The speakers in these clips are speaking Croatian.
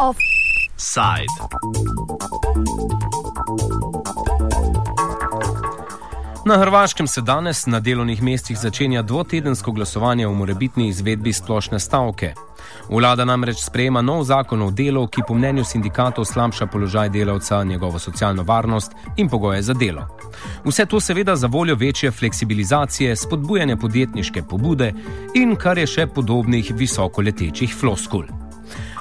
Offside. Na Hrvaškem se danes na delovnih mestih začenja dvotedensko glasovanje o morebitni izvedbi splošne stavke. Vlada namreč sprejema nov zakon o delu, ki po mnenju sindikatov slabša položaj delavca, njegovo socialno varnost in pogoje za delo. Vse to seveda za voljo večje fleksibilizacije, spodbujanja podjetniške pobude in kar je še podobnih visokoletečih floskul.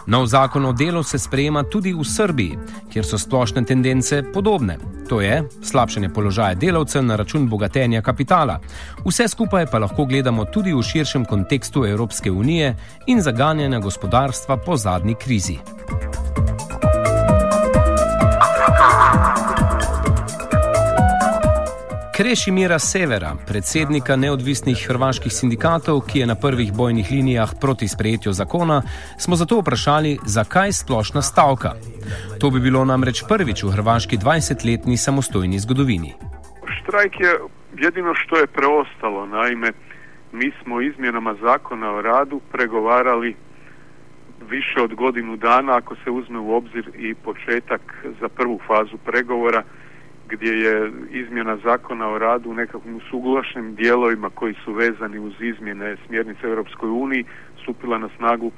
Nov zakon o delu se sprejema tudi v Srbiji, kjer so splošne tendence podobne. To je slabšanje položaja delavcev na račun bogatenja kapitala. Vse skupaj pa lahko gledamo tudi v širšem kontekstu Evropske unije in zaganjanja gospodarstva po zadnji krizi. Krešimira Severa, predsednika neodvisnih hrvaških sindikatov, ki je na prvih bojnih linijah proti sprejetju zakona, smo zato vprašali, zakaj splošna stavka. To bi bilo namreč prvič v hrvaški 20-letni samostojni zgodovini. Štrajk je edino, što je preostalo. Naime, mi smo izmjenama zakona o radu pregovarali više od godinu dana, ako se uzme u obzir i početak za prvu fazu pregovora gdje je izmjena zakona o radu u nekakvim usuglašenim dijelovima koji su vezani uz izmjene smjernice Europskoj uniji stupila na snagu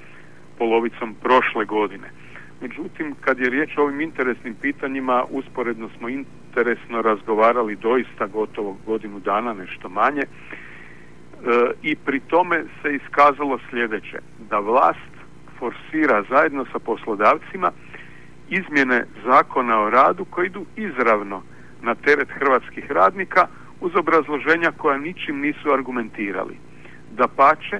polovicom prošle godine. Međutim, kad je riječ o ovim interesnim pitanjima, usporedno smo interesno razgovarali doista gotovo godinu dana, nešto manje, e, i pri tome se iskazalo sljedeće, da vlast forsira zajedno sa poslodavcima izmjene zakona o radu koji idu izravno na teret hrvatskih radnika uz obrazloženja koja ničim nisu argumentirali. Da pače,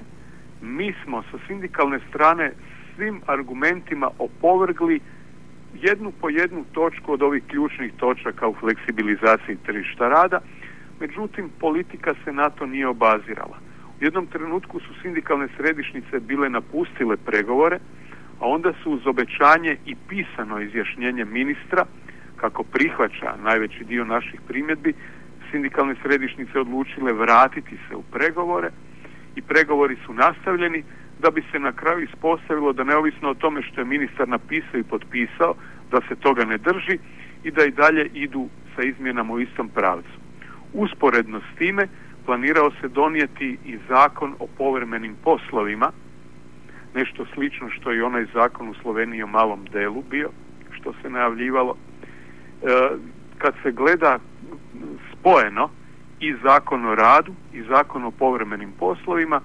mi smo sa sindikalne strane svim argumentima opovrgli jednu po jednu točku od ovih ključnih točaka u fleksibilizaciji tržišta rada, međutim politika se na to nije obazirala. U jednom trenutku su sindikalne središnjice bile napustile pregovore, a onda su uz obećanje i pisano izjašnjenje ministra kako prihvaća najveći dio naših primjedbi, sindikalne središnjice odlučile vratiti se u pregovore i pregovori su nastavljeni da bi se na kraju ispostavilo da neovisno o tome što je ministar napisao i potpisao, da se toga ne drži i da i dalje idu sa izmjenama u istom pravcu. Usporedno s time planirao se donijeti i zakon o povremenim poslovima, nešto slično što je onaj zakon u Sloveniji o malom delu bio, što se najavljivalo, kad se gleda spojeno i zakon o radu i zakon o povremenim poslovima,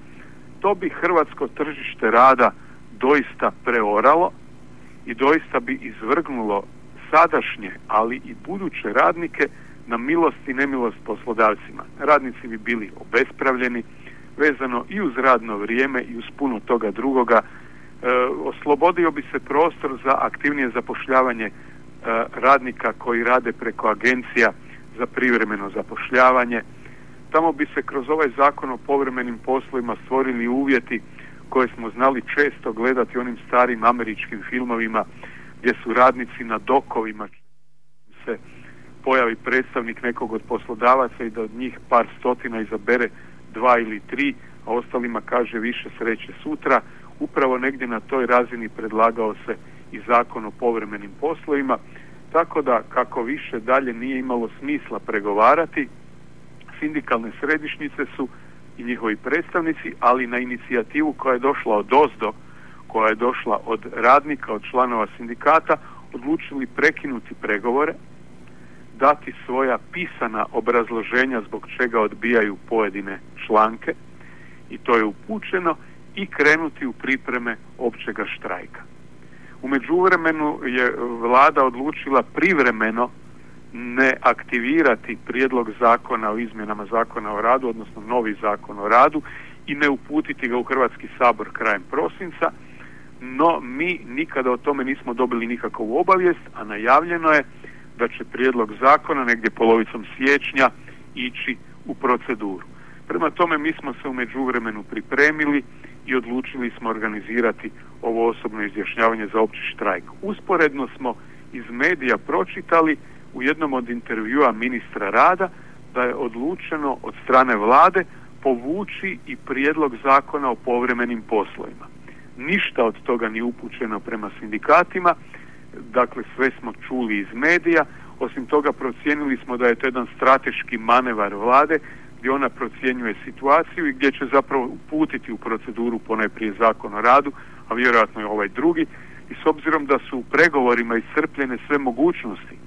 to bi hrvatsko tržište rada doista preoralo i doista bi izvrgnulo sadašnje, ali i buduće radnike na milost i nemilost poslodavcima. Radnici bi bili obespravljeni, vezano i uz radno vrijeme i uz puno toga drugoga. E, oslobodio bi se prostor za aktivnije zapošljavanje E, radnika koji rade preko agencija za privremeno zapošljavanje. Tamo bi se kroz ovaj zakon o povremenim poslovima stvorili uvjeti koje smo znali često gledati onim starim američkim filmovima gdje su radnici na dokovima se pojavi predstavnik nekog od poslodavaca i da od njih par stotina izabere dva ili tri, a ostalima kaže više sreće sutra. Upravo negdje na toj razini predlagao se i zakon o povremenim poslovima, tako da kako više dalje nije imalo smisla pregovarati, sindikalne središnjice su i njihovi predstavnici, ali na inicijativu koja je došla od ozdo, koja je došla od radnika, od članova sindikata, odlučili prekinuti pregovore, dati svoja pisana obrazloženja zbog čega odbijaju pojedine članke i to je upućeno i krenuti u pripreme općega štrajka. U međuvremenu je vlada odlučila privremeno ne aktivirati prijedlog zakona o izmjenama zakona o radu, odnosno novi zakon o radu i ne uputiti ga u Hrvatski sabor krajem prosinca, no mi nikada o tome nismo dobili nikakvu obavijest, a najavljeno je da će prijedlog zakona negdje polovicom siječnja ići u proceduru. Prema tome mi smo se u međuvremenu pripremili i odlučili smo organizirati ovo osobno izjašnjavanje za opći štrajk. Usporedno smo iz medija pročitali u jednom od intervjua ministra rada da je odlučeno od strane vlade povući i prijedlog zakona o povremenim poslovima. ništa od toga nije upućeno prema sindikatima, dakle sve smo čuli iz medija, osim toga procijenili smo da je to jedan strateški manevar vlade gdje ona procjenjuje situaciju i gdje će zapravo uputiti u proceduru ponajprije zakon o radu, a vjerojatno je ovaj drugi, i s obzirom da su u pregovorima iscrpljene sve mogućnosti,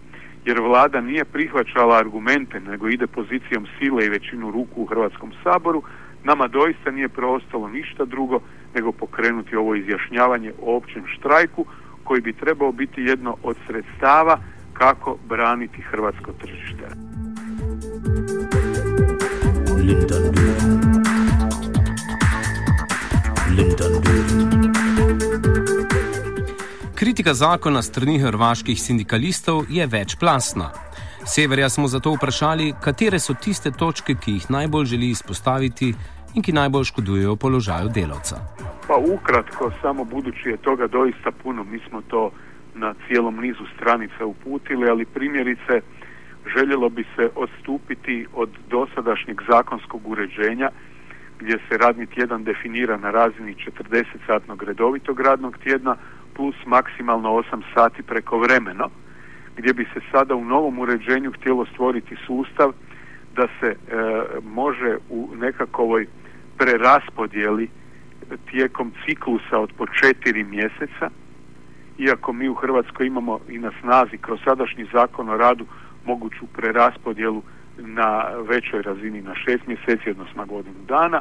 jer vlada nije prihvaćala argumente, nego ide pozicijom sile i većinu ruku u Hrvatskom saboru, nama doista nije preostalo ništa drugo nego pokrenuti ovo izjašnjavanje o općem štrajku koji bi trebao biti jedno od sredstava kako braniti hrvatsko tržište. Kritika zakona strani hrvaških sindikalistov je večplastna. Severja smo zato vprašali, katere so tiste točke, ki jih najbolj želi izpostaviti in ki najbolj škodujejo položaju delavca. Pa ukratko, samo budući je toga doista puno, mi smo to na cijelom nizu stranica uputili, ali primjerice željelo bi se odstupiti od dosadašnjeg zakonskog uređenja gdje se radni tjedan definira na razini 40-satnog redovitog radnog tjedna plus maksimalno 8 sati prekovremeno, gdje bi se sada u novom uređenju htjelo stvoriti sustav da se e, može u nekakvoj preraspodjeli tijekom ciklusa od po četiri mjeseca, iako mi u Hrvatskoj imamo i na snazi kroz sadašnji zakon o radu moguću preraspodjelu na većoj razini na šest mjeseci, odnosno godinu dana,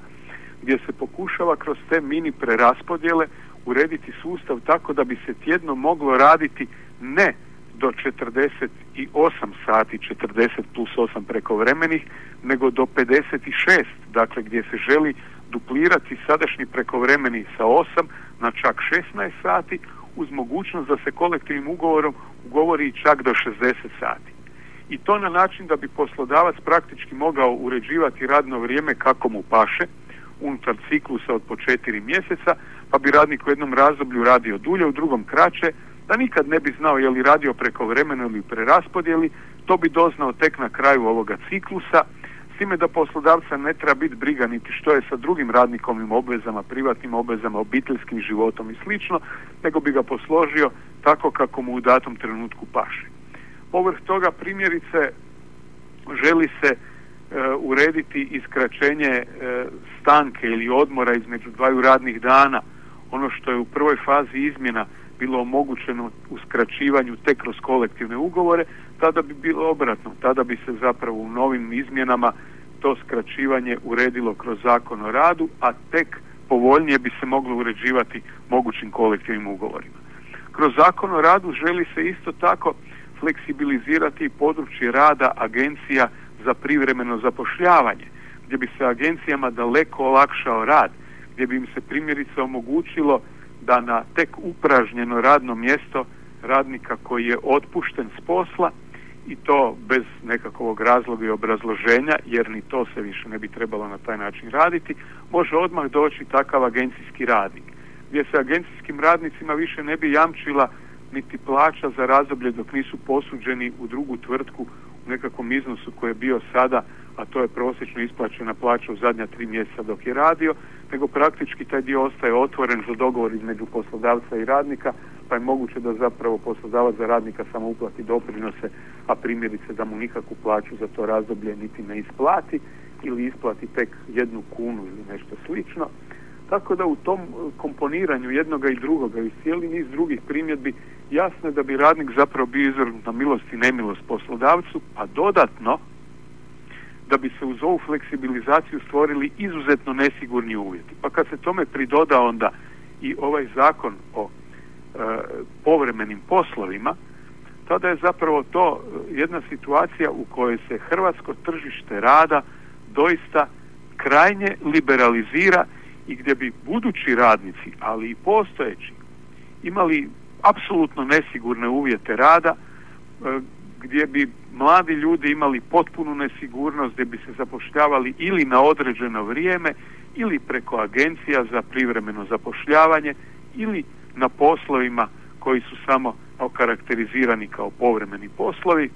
gdje se pokušava kroz te mini preraspodjele urediti sustav tako da bi se tjedno moglo raditi ne do 48 sati, 40 plus 8 prekovremenih, nego do 56, dakle gdje se želi duplirati sadašnji prekovremeni sa 8 na čak 16 sati uz mogućnost da se kolektivnim ugovorom ugovori čak do 60 sati. I to na način da bi poslodavac praktički mogao uređivati radno vrijeme kako mu paše, unutar ciklusa od po četiri mjeseca, pa bi radnik u jednom razdoblju radio dulje, u drugom kraće, da nikad ne bi znao je li radio prekovremeno ili preraspodjeli, to bi doznao tek na kraju ovoga ciklusa, s time da poslodavca ne treba biti briga niti što je sa drugim radnikovim obvezama, privatnim obvezama, obiteljskim životom i slično, nego bi ga posložio tako kako mu u datom trenutku paše. Povrh toga primjerice želi se e, urediti iskraćenje e, stanke ili odmora između dvaju radnih dana, ono što je u prvoj fazi izmjena bilo omogućeno u skraćivanju tek kroz kolektivne ugovore, tada bi bilo obratno. Tada bi se zapravo u novim izmjenama to skraćivanje uredilo kroz zakon o radu, a tek povoljnije bi se moglo uređivati mogućim kolektivnim ugovorima. Kroz zakon o radu želi se isto tako fleksibilizirati područje rada agencija za privremeno zapošljavanje, gdje bi se agencijama daleko olakšao rad, gdje bi im se primjerice omogućilo da na tek upražnjeno radno mjesto radnika koji je otpušten s posla i to bez nekakvog razloga i obrazloženja, jer ni to se više ne bi trebalo na taj način raditi, može odmah doći takav agencijski radnik, gdje se agencijskim radnicima više ne bi jamčila niti plaća za razdoblje dok nisu posuđeni u drugu tvrtku u nekakvom iznosu koji je bio sada, a to je prosječno isplaćena plaća u zadnja tri mjeseca dok je radio, nego praktički taj dio ostaje otvoren za dogovor između poslodavca i radnika, pa je moguće da zapravo poslodavac za radnika samo uplati doprinose, a primjerice da mu nikakvu plaću za to razdoblje niti ne isplati ili isplati tek jednu kunu ili nešto slično. Tako da u tom komponiranju jednoga i drugoga i cijeli niz drugih primjedbi jasno je da bi radnik zapravo bio izvrnut na milost i nemilost poslodavcu, a dodatno da bi se uz ovu fleksibilizaciju stvorili izuzetno nesigurni uvjeti. Pa kad se tome pridoda onda i ovaj zakon o e, povremenim poslovima, tada je zapravo to e, jedna situacija u kojoj se hrvatsko tržište rada doista krajnje liberalizira i gdje bi budući radnici, ali i postojeći, imali apsolutno nesigurne uvjete rada, e, gdje bi mladi ljudi imali potpunu nesigurnost, gdje bi se zapošljavali ili na određeno vrijeme, ili preko agencija za privremeno zapošljavanje, ili na poslovima koji su samo okarakterizirani kao povremeni poslovi,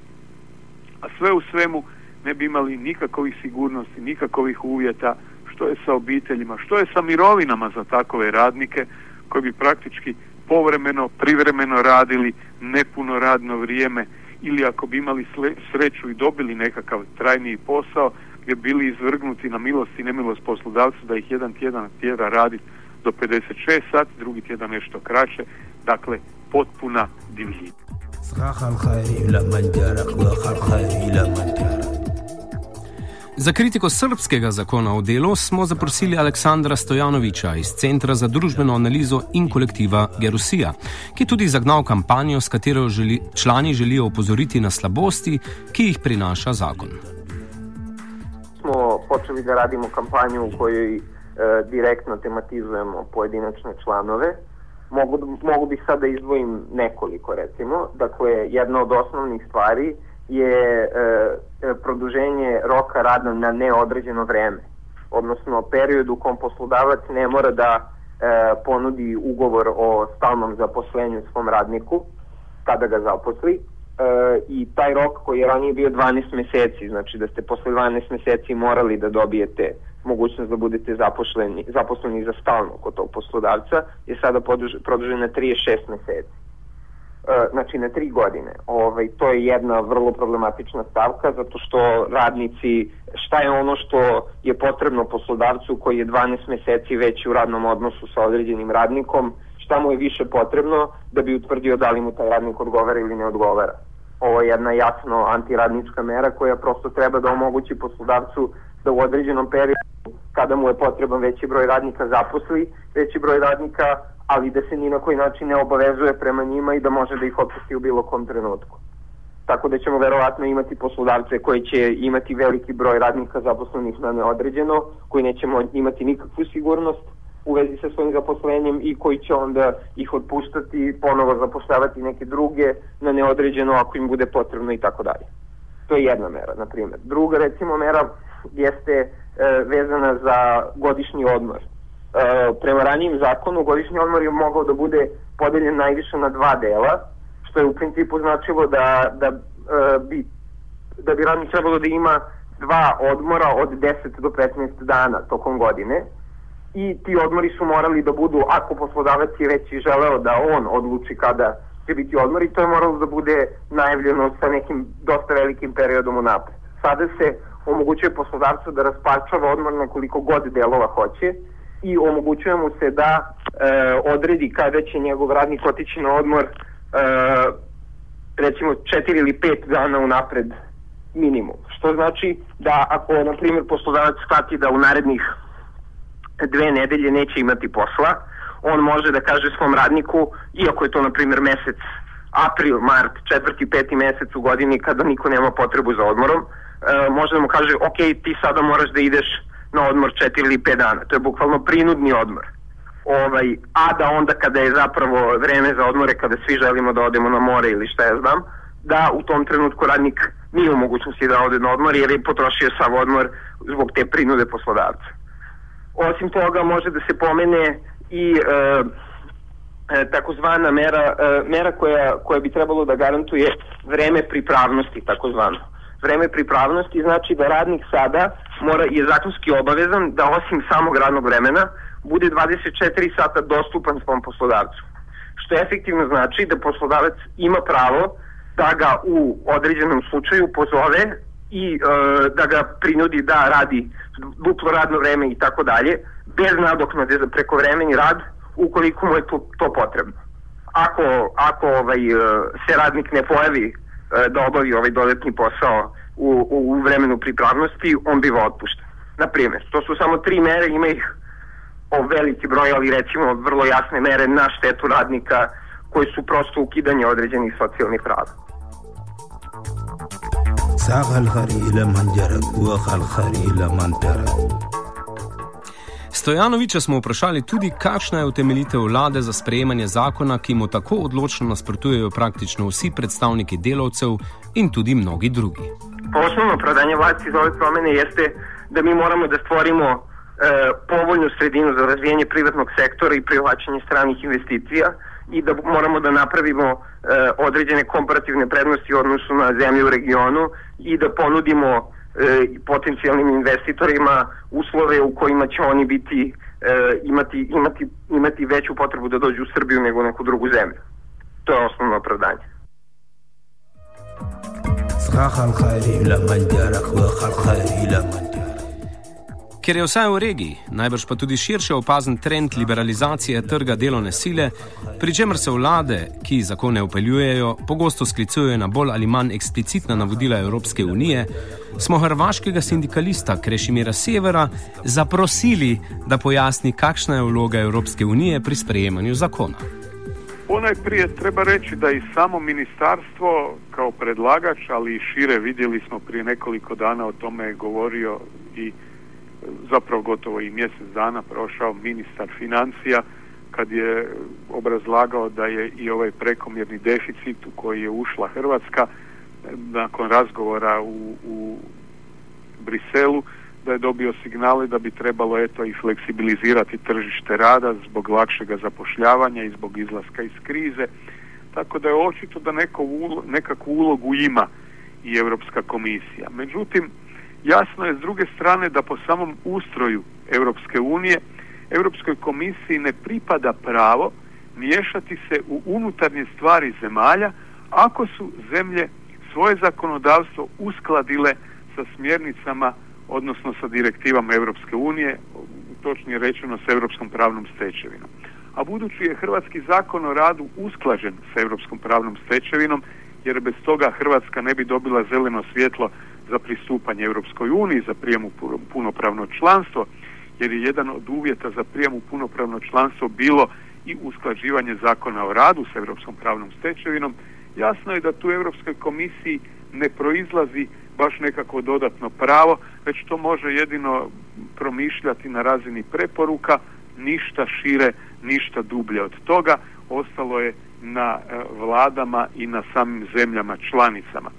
a sve u svemu ne bi imali nikakvih sigurnosti, nikakvih uvjeta, što je sa obiteljima, što je sa mirovinama za takove radnike, koji bi praktički povremeno, privremeno radili nepuno radno vrijeme ili ako bi imali sreću i dobili nekakav trajniji posao gdje bili izvrgnuti na milost i nemilost poslodavcu da ih jedan tjedan tjera raditi do 56 sati, drugi tjedan nešto kraće, dakle potpuna divljina. Za kritiko srpskega zakona o delu smo zaprosili Aleksandra Stojanoviča iz Centra za družbeno analizo in kolektiva Gerusija, ki tudi zagnal kampanjo, s katero želi, člani želijo opozoriti na slabosti, ki jih prinaša zakon. Smo počeli da radimo kampanju, v kojoj e, direktno tematizujemo pojedinačne članove. Mogu, mogu bih sada izdvojim nekoliko recimo. Dakle, jedna od osnovnih stvari je e, e, produženje roka rada na neodređeno vreme. Odnosno period u kom poslodavac ne mora da e, ponudi ugovor o stalnom zaposlenju svom radniku kada ga zaposli e, i taj rok koji je ranije bio 12 meseci, znači da ste posle 12 meseci morali da dobijete mogućnost da budete zaposleni, zaposleni za stalno kod tog poslodavca je sada produžen na 36 meseci. E, znači na tri godine. Ovaj, to je jedna vrlo problematična stavka zato što radnici, šta je ono što je potrebno poslodavcu koji je 12 meseci već u radnom odnosu sa određenim radnikom, šta mu je više potrebno da bi utvrdio da li mu taj radnik odgovara ili ne odgovara. Ovo je jedna jasno antiradnička mera koja prosto treba da omogući poslodavcu da u određenom periodu kada mu je potreban veći broj radnika zaposli, veći broj radnika ali da se ni na koji način ne obavezuje prema njima i da može da ih otpusti u bilo kom trenutku. Tako da ćemo verovatno imati poslodavce koji će imati veliki broj radnika zaposlenih na neodređeno, koji neće imati nikakvu sigurnost u vezi sa svojim zaposlenjem i koji će onda ih otpuštati, ponovo zapošljavati neke druge na neodređeno ako im bude potrebno i tako dalje. To je jedna mera, na primjer. Druga, recimo, mera jeste e, vezana za godišnji odmor. E, prema ranijim zakonu godišnji odmor je mogao da bude podeljen najviše na dva dela, što je u principu značilo da, da, e, bi, da bi radnik trebalo da ima dva odmora od 10 do 15 dana tokom godine i ti odmori su morali da budu, ako poslodavac je već i želeo da on odluči kada će biti odmori, to je moralo da bude najavljeno sa nekim dosta velikim periodom u napred. Sada se omogućuje poslodavcu da raspačava odmor na koliko god delova hoće, i omogućuje mu se da e, odredi kada će njegov radnik otići na odmor e, recimo 4 ili 5 dana unapred minimum. Što znači da ako, na primjer, poslodavac shvati da u narednih dve nedelje neće imati posla, on može da kaže svom radniku, iako je to, na primjer, mesec april, mart, četvrti, peti mesec u godini kada niko nema potrebu za odmorom, e, može da mu kaže, ok, ti sada moraš da ideš na odmor 4 ili 5 dana. To je bukvalno prinudni odmor. Ovaj, a da onda kada je zapravo vreme za odmore, kada svi želimo da odemo na more ili šta ja znam, da u tom trenutku radnik nije u mogućnosti da ode na odmor jer je potrošio sav odmor zbog te prinude poslodavca. Osim toga može da se pomene i e, e, takozvana mera, e, mera koja, koja bi trebalo da garantuje vreme pripravnosti takozvano vreme pripravnosti znači da radnik sada mora je zakonski obavezan da osim samog radnog vremena bude 24 sata dostupan svom poslodavcu. Što efektivno znači da poslodavac ima pravo da ga u određenom slučaju pozove i e, da ga prinudi da radi duplo radno vreme i tako dalje, bez nadoknade za prekovremeni rad ukoliko mu je to, to potrebno. Ako, ako ovaj, e, se radnik ne pojavi E, da obavi ovaj dodatni posao u, u, u vremenu pripravnosti, on biva otpušten. Na primjer, to su samo tri mere, ima ih o veliki broj, ali recimo vrlo jasne mere na štetu radnika koji su prosto ukidanje određenih socijalnih prava. ساق الخري إلى من جرى وقع الخري إلى من ترى Stojanoviča smo vprašali tudi, kakšna je utemeljitev vlade za sprejemanje zakona, ki mu tako odločno nasprotujejo praktično vsi predstavniki delavcev in tudi mnogi drugi. Osnovno opravdanje vlasti za ove promene jeste da mi moramo da stvorimo e, povoljnu sredinu za razvijanje privatnog sektora i privlačenje stranih investicija i da moramo da napravimo e, određene komparativne prednosti u odnosu na zemlje u regionu i da ponudimo e, potencijalnim investitorima uslove u kojima će oni biti imati, imati, imati veću potrebu da dođu u Srbiju nego u neku drugu zemlju. To je osnovno opravdanje. Ker je vsaj v regiji, najbrž pa tudi širše opazen trend liberalizacije trga delovne sile, pri čemer se vlade, ki zakone upeljujejo, pogosto sklicujejo na bolj ali manj eksplicitna navodila Evropske unije, smo hrvaškega sindikalista Krešimira Severa zaprosili, da pojasni, kakšna je vloga Evropske unije pri sprejemanju zakona. Ponajprije treba reći da i samo ministarstvo kao predlagač, ali i šire vidjeli smo prije nekoliko dana o tome je govorio i zapravo gotovo i mjesec dana prošao ministar financija kad je obrazlagao da je i ovaj prekomjerni deficit u koji je ušla Hrvatska nakon razgovora u, u Briselu da je dobio signale da bi trebalo eto i fleksibilizirati tržište rada zbog lakšega zapošljavanja i zbog izlaska iz krize. Tako da je očito da neko nekakvu ulogu ima i Europska komisija. Međutim, Jasno je s druge strane da po samom ustroju Europske unije Europskoj komisiji ne pripada pravo miješati se u unutarnje stvari zemalja ako su zemlje svoje zakonodavstvo uskladile sa smjernicama odnosno sa direktivama Europske unije, točnije rečeno sa europskom pravnom stečevinom. A budući je hrvatski zakon o radu usklađen sa europskom pravnom stečevinom, jer bez toga Hrvatska ne bi dobila zeleno svjetlo za pristupanje Europskoj uniji, za prijem u punopravno članstvo, jer je jedan od uvjeta za prijem u punopravno članstvo bilo i usklađivanje zakona o radu s Europskom pravnom stečevinom, jasno je da tu Europskoj komisiji ne proizlazi baš nekako dodatno pravo, već to može jedino promišljati na razini preporuka, ništa šire, ništa dublje od toga, ostalo je na e, vladama i na samim zemljama članicama.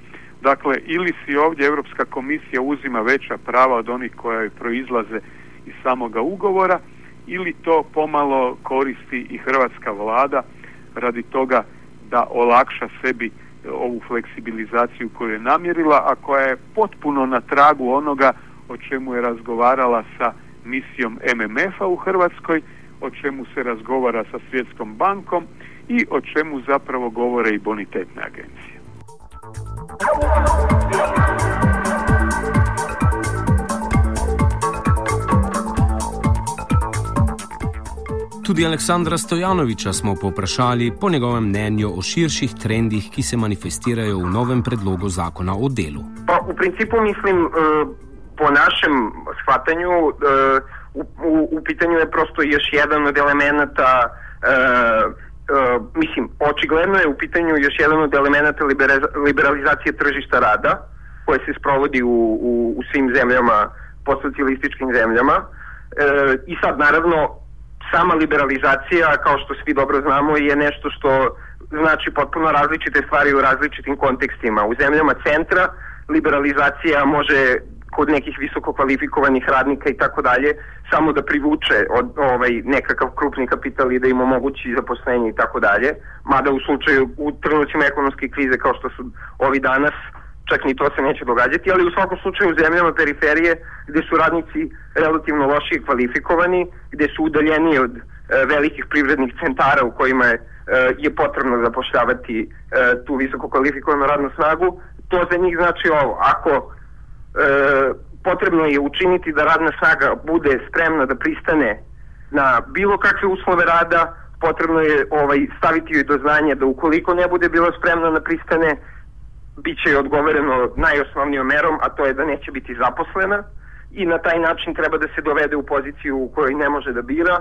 Dakle, ili si ovdje Europska komisija uzima veća prava od onih koja joj proizlaze iz samoga ugovora, ili to pomalo koristi i hrvatska vlada radi toga da olakša sebi ovu fleksibilizaciju koju je namjerila, a koja je potpuno na tragu onoga o čemu je razgovarala sa misijom MMF-a u Hrvatskoj, o čemu se razgovara sa Svjetskom bankom i o čemu zapravo govore i bonitetne agencije. Tudi Aleksandra Stojanoviča smo poprašali po njegovem mnenju o širših trendih, ki se manifestirajo v novem predlogu zakona o delu. Pa, v principu mislim, eh, po našem shvatanju, eh, v, v, v pitanju je prosto još jedan od elemenata eh, Uh, mislim, očigledno je u pitanju još jedan od elemenata liberalizacije tržišta rada koje se sprovodi u, u, u svim zemljama, postsocijalističkim zemljama. E, I sad, naravno, sama liberalizacija, kao što svi dobro znamo, je nešto što znači potpuno različite stvari u različitim kontekstima. U zemljama centra liberalizacija može kod nekih visoko kvalifikovanih radnika i tako dalje, samo da privuče od, ovaj, nekakav krupni kapital i da im omogući zaposlenje i tako dalje, mada u slučaju u trenucima ekonomske krize kao što su ovi danas, čak ni to se neće događati, ali u svakom slučaju u zemljama periferije gde su radnici relativno lošije kvalifikovani, gde su udaljeni od e, velikih privrednih centara u kojima je, e, je potrebno zapošljavati e, tu visoko kvalifikovanu radnu snagu, to za njih znači ovo, ako e, potrebno je učiniti da radna snaga bude spremna da pristane na bilo kakve uslove rada, potrebno je ovaj staviti joj do znanja da ukoliko ne bude bila spremna na pristane, bit će odgovoreno najosnovnijom merom, a to je da neće biti zaposlena i na taj način treba da se dovede u poziciju u kojoj ne može da bira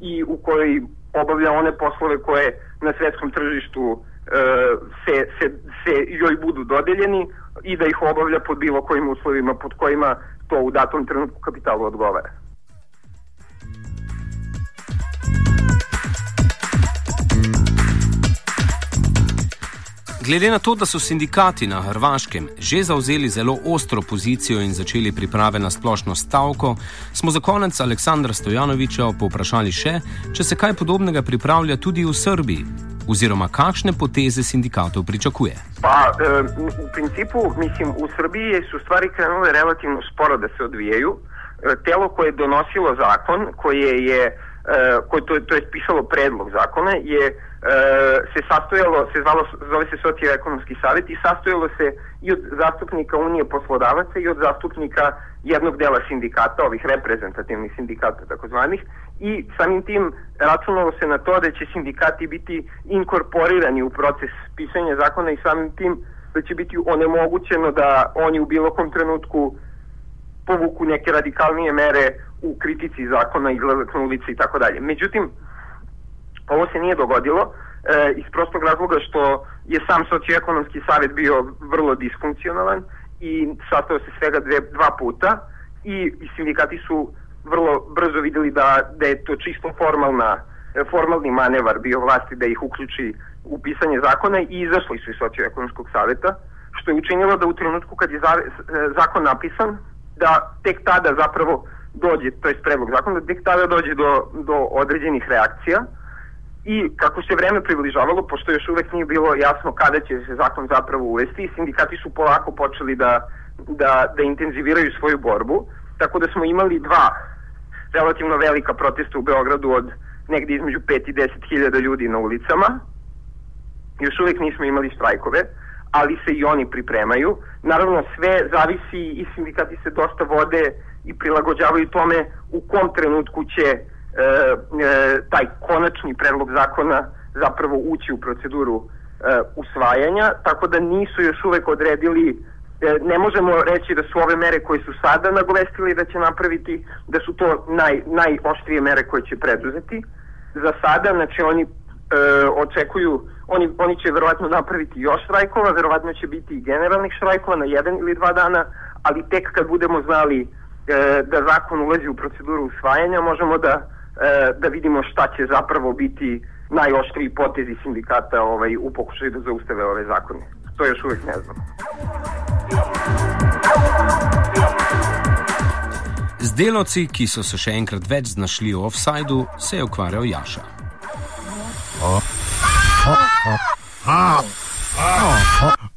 i u kojoj obavlja one poslove koje na svetskom tržištu e, se, se, se joj budu dodeljeni, i da ih obavlja pod bilo kojim uslovima pod kojima to u datom trenutku kapitalu odgovara. Glede na to, da so sindikati na Hrvaškem že zauzeli zelo ostro pozicijo in začeli priprave na splošno stavko, smo za konec Aleksandra Stojanoviča poprašali še, če se kaj podobnega pripravlja tudi v Srbiji, oziroma kakšne poteze sindikatov pričakuje. Pa, v principu, mislim, v Srbiji so stvari krenule relativno sporo, da se odvijaju. telo koje je donosilo zakon, koje je, e, koje to, to je pisalo predlog zakona, je se sastojalo, se zvalo, zove se socioekonomski savjet i sastojalo se i od zastupnika Unije poslodavaca i od zastupnika jednog dela sindikata, ovih reprezentativnih sindikata takozvanih, i samim tim računalo se na to da će sindikati biti inkorporirani u proces pisanja zakona i samim tim da će biti onemogućeno da oni u bilo kom trenutku povuku neke radikalnije mere u kritici zakona, izlazak na ulici i tako dalje. Međutim, ovo se nije dogodilo e, iz prostog razloga što je sam socioekonomski savjet bio vrlo disfunkcionalan i sastao se svega dve, dva puta i, sindikati su vrlo brzo videli da, da je to čisto formalna, formalni manevar bio vlasti da ih uključi u pisanje zakona i izašli su iz socioekonomskog saveta, što je učinilo da u trenutku kad je zakon napisan, da tek tada zapravo dođe, to je predlog zakona, da tek tada dođe do, do određenih reakcija i kako se vreme približavalo, pošto još uvek nije bilo jasno kada će se zakon zapravo uvesti, sindikati su polako počeli da, da, da intenziviraju svoju borbu, tako da smo imali dva relativno velika protesta u Beogradu od negde između 5 i 10 hiljada ljudi na ulicama. Još uvek nismo imali štrajkove, ali se i oni pripremaju. Naravno, sve zavisi i sindikati se dosta vode i prilagođavaju tome u kom trenutku će taj konačni predlog zakona zapravo ući u proceduru e, usvajanja, tako da nisu još uvek odredili E, ne možemo reći da su ove mere koje su sada nagovestili da će napraviti, da su to naj, najoštrije mere koje će preduzeti. Za sada, znači oni e, očekuju, oni, oni će verovatno napraviti još štrajkova, verovatno će biti i generalnih štrajkova na jedan ili dva dana, ali tek kad budemo znali e, da zakon ulazi u proceduru usvajanja, možemo da, e, da vidimo šta će zapravo biti najoštriji potezi sindikata ovaj, u pokušaju da zaustave ove zakone. To još uvek ne znam. Z delavci, ki so se še enkrat več znašli v offsajdu, se je ukvarjal Jaša. Oh. Oh. Oh.